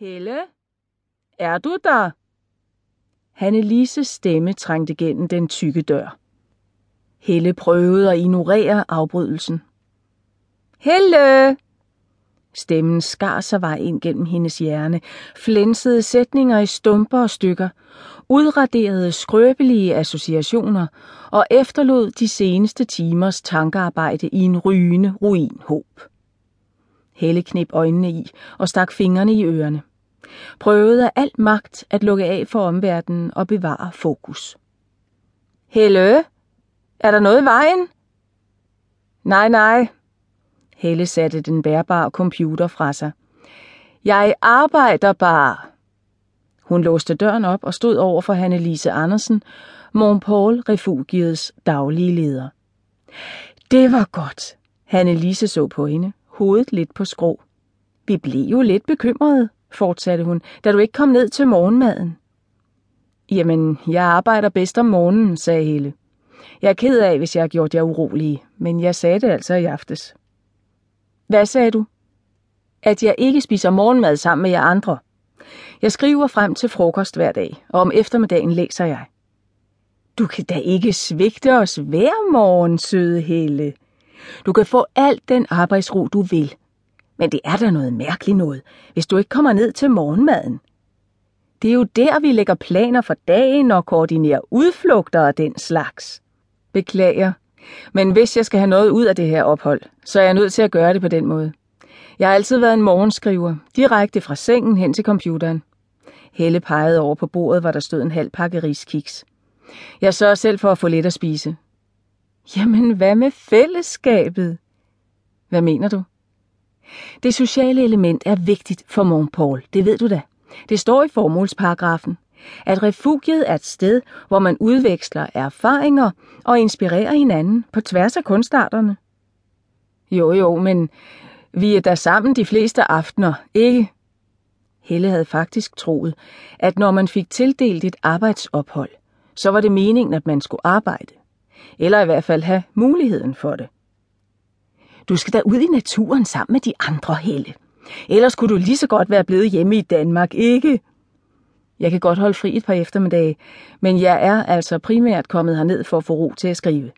Helle? Er du der? Lises stemme trængte gennem den tykke dør. Helle prøvede at ignorere afbrydelsen. Helle! Stemmen skar sig vej ind gennem hendes hjerne, flænsede sætninger i stumper og stykker, udraderede skrøbelige associationer og efterlod de seneste timers tankearbejde i en rygende ruinhåb. Helle knep øjnene i og stak fingrene i ørerne. Prøvede af alt magt at lukke af for omverdenen og bevare fokus. Helle, er der noget i vejen? Nej, nej. Helle satte den bærbare computer fra sig. Jeg arbejder bare. Hun låste døren op og stod over for Hanne-Lise Andersen, Montpaul Refugiets daglige leder. Det var godt. Hanne-Lise så på hende, hovedet lidt på skrå. Vi blev jo lidt bekymrede, fortsatte hun, da du ikke kom ned til morgenmaden. Jamen, jeg arbejder bedst om morgenen, sagde Helle. Jeg er ked af, hvis jeg har gjort jer urolige, men jeg sagde det altså i aftes. Hvad sagde du? At jeg ikke spiser morgenmad sammen med jer andre. Jeg skriver frem til frokost hver dag, og om eftermiddagen læser jeg. Du kan da ikke svigte os hver morgen, søde Helle. Du kan få alt den arbejdsro, du vil. Men det er da noget mærkeligt noget, hvis du ikke kommer ned til morgenmaden. Det er jo der, vi lægger planer for dagen og koordinerer udflugter og den slags. Beklager, men hvis jeg skal have noget ud af det her ophold, så er jeg nødt til at gøre det på den måde. Jeg har altid været en morgenskriver, direkte fra sengen hen til computeren. Helle pegede over på bordet, hvor der stod en halv pakke riskiks. Jeg sørger selv for at få lidt at spise. Jamen, hvad med fællesskabet? Hvad mener du? Det sociale element er vigtigt for Montpol, det ved du da. Det står i formålsparagrafen, at refugiet er et sted, hvor man udveksler erfaringer og inspirerer hinanden på tværs af kunstarterne. Jo, jo, men vi er der sammen de fleste aftener, ikke? Helle havde faktisk troet, at når man fik tildelt et arbejdsophold, så var det meningen, at man skulle arbejde. Eller i hvert fald have muligheden for det. Du skal da ud i naturen sammen med de andre, Helle. Ellers kunne du lige så godt være blevet hjemme i Danmark, ikke? Jeg kan godt holde fri et par eftermiddage, men jeg er altså primært kommet herned for at få ro til at skrive.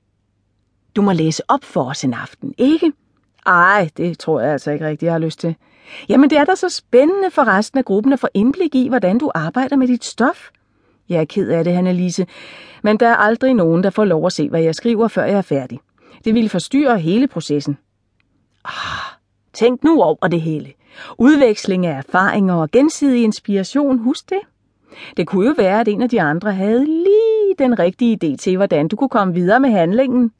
Du må læse op for os en aften, ikke? Ej, det tror jeg altså ikke rigtigt, jeg har lyst til. Jamen, det er da så spændende for resten af gruppen at få indblik i, hvordan du arbejder med dit stof. Jeg er ked af det, Annelise, men der er aldrig nogen, der får lov at se, hvad jeg skriver, før jeg er færdig. Det ville forstyrre hele processen. Ah, tænk nu over det hele. Udveksling af erfaringer og gensidig inspiration, husk det. Det kunne jo være, at en af de andre havde lige den rigtige idé til, hvordan du kunne komme videre med handlingen.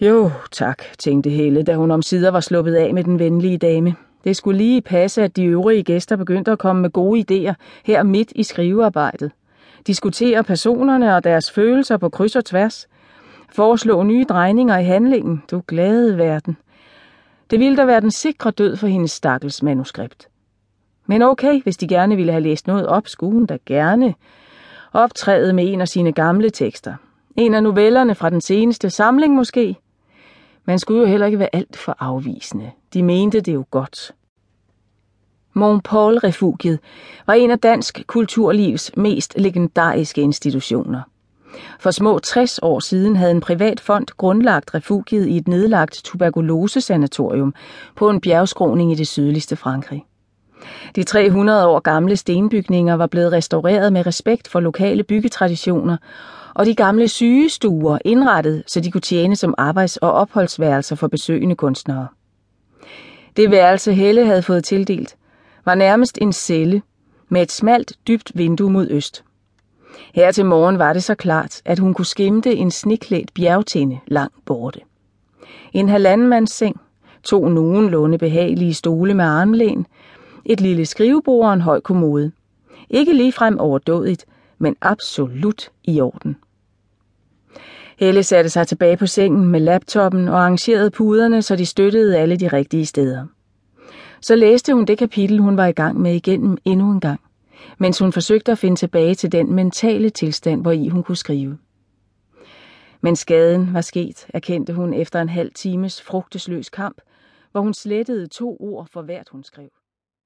Jo, tak, tænkte Helle, da hun omsider var sluppet af med den venlige dame. Det skulle lige passe, at de øvrige gæster begyndte at komme med gode idéer her midt i skrivearbejdet. Diskutere personerne og deres følelser på kryds og tværs. Foreslå nye drejninger i handlingen, du glade verden. Det ville da være den sikre død for hendes stakkels manuskript. Men okay, hvis de gerne ville have læst noget op, skulle hun da gerne optræde med en af sine gamle tekster. En af novellerne fra den seneste samling måske. Man skulle jo heller ikke være alt for afvisende. De mente det jo godt. Montpaul-refugiet var en af dansk kulturlivs mest legendariske institutioner. For små 60 år siden havde en privat fond grundlagt refugiet i et nedlagt tuberkulosesanatorium på en bjergskroning i det sydligste Frankrig. De 300 år gamle stenbygninger var blevet restaureret med respekt for lokale byggetraditioner, og de gamle sygestuer indrettet, så de kunne tjene som arbejds- og opholdsværelser for besøgende kunstnere. Det værelse Helle havde fået tildelt, var nærmest en celle med et smalt, dybt vindue mod øst. Her til morgen var det så klart, at hun kunne skimte en sniklædt bjergtinde langt borte. En halvandemands seng, to nogenlunde behagelige stole med armlæn, et lille skrivebord og en høj kommode. Ikke ligefrem overdådigt, men absolut i orden. Helle satte sig tilbage på sengen med laptoppen og arrangerede puderne, så de støttede alle de rigtige steder. Så læste hun det kapitel, hun var i gang med igennem endnu en gang, mens hun forsøgte at finde tilbage til den mentale tilstand, hvor i hun kunne skrive. Men skaden var sket, erkendte hun efter en halv times frugtesløs kamp, hvor hun slettede to ord for hvert hun skrev.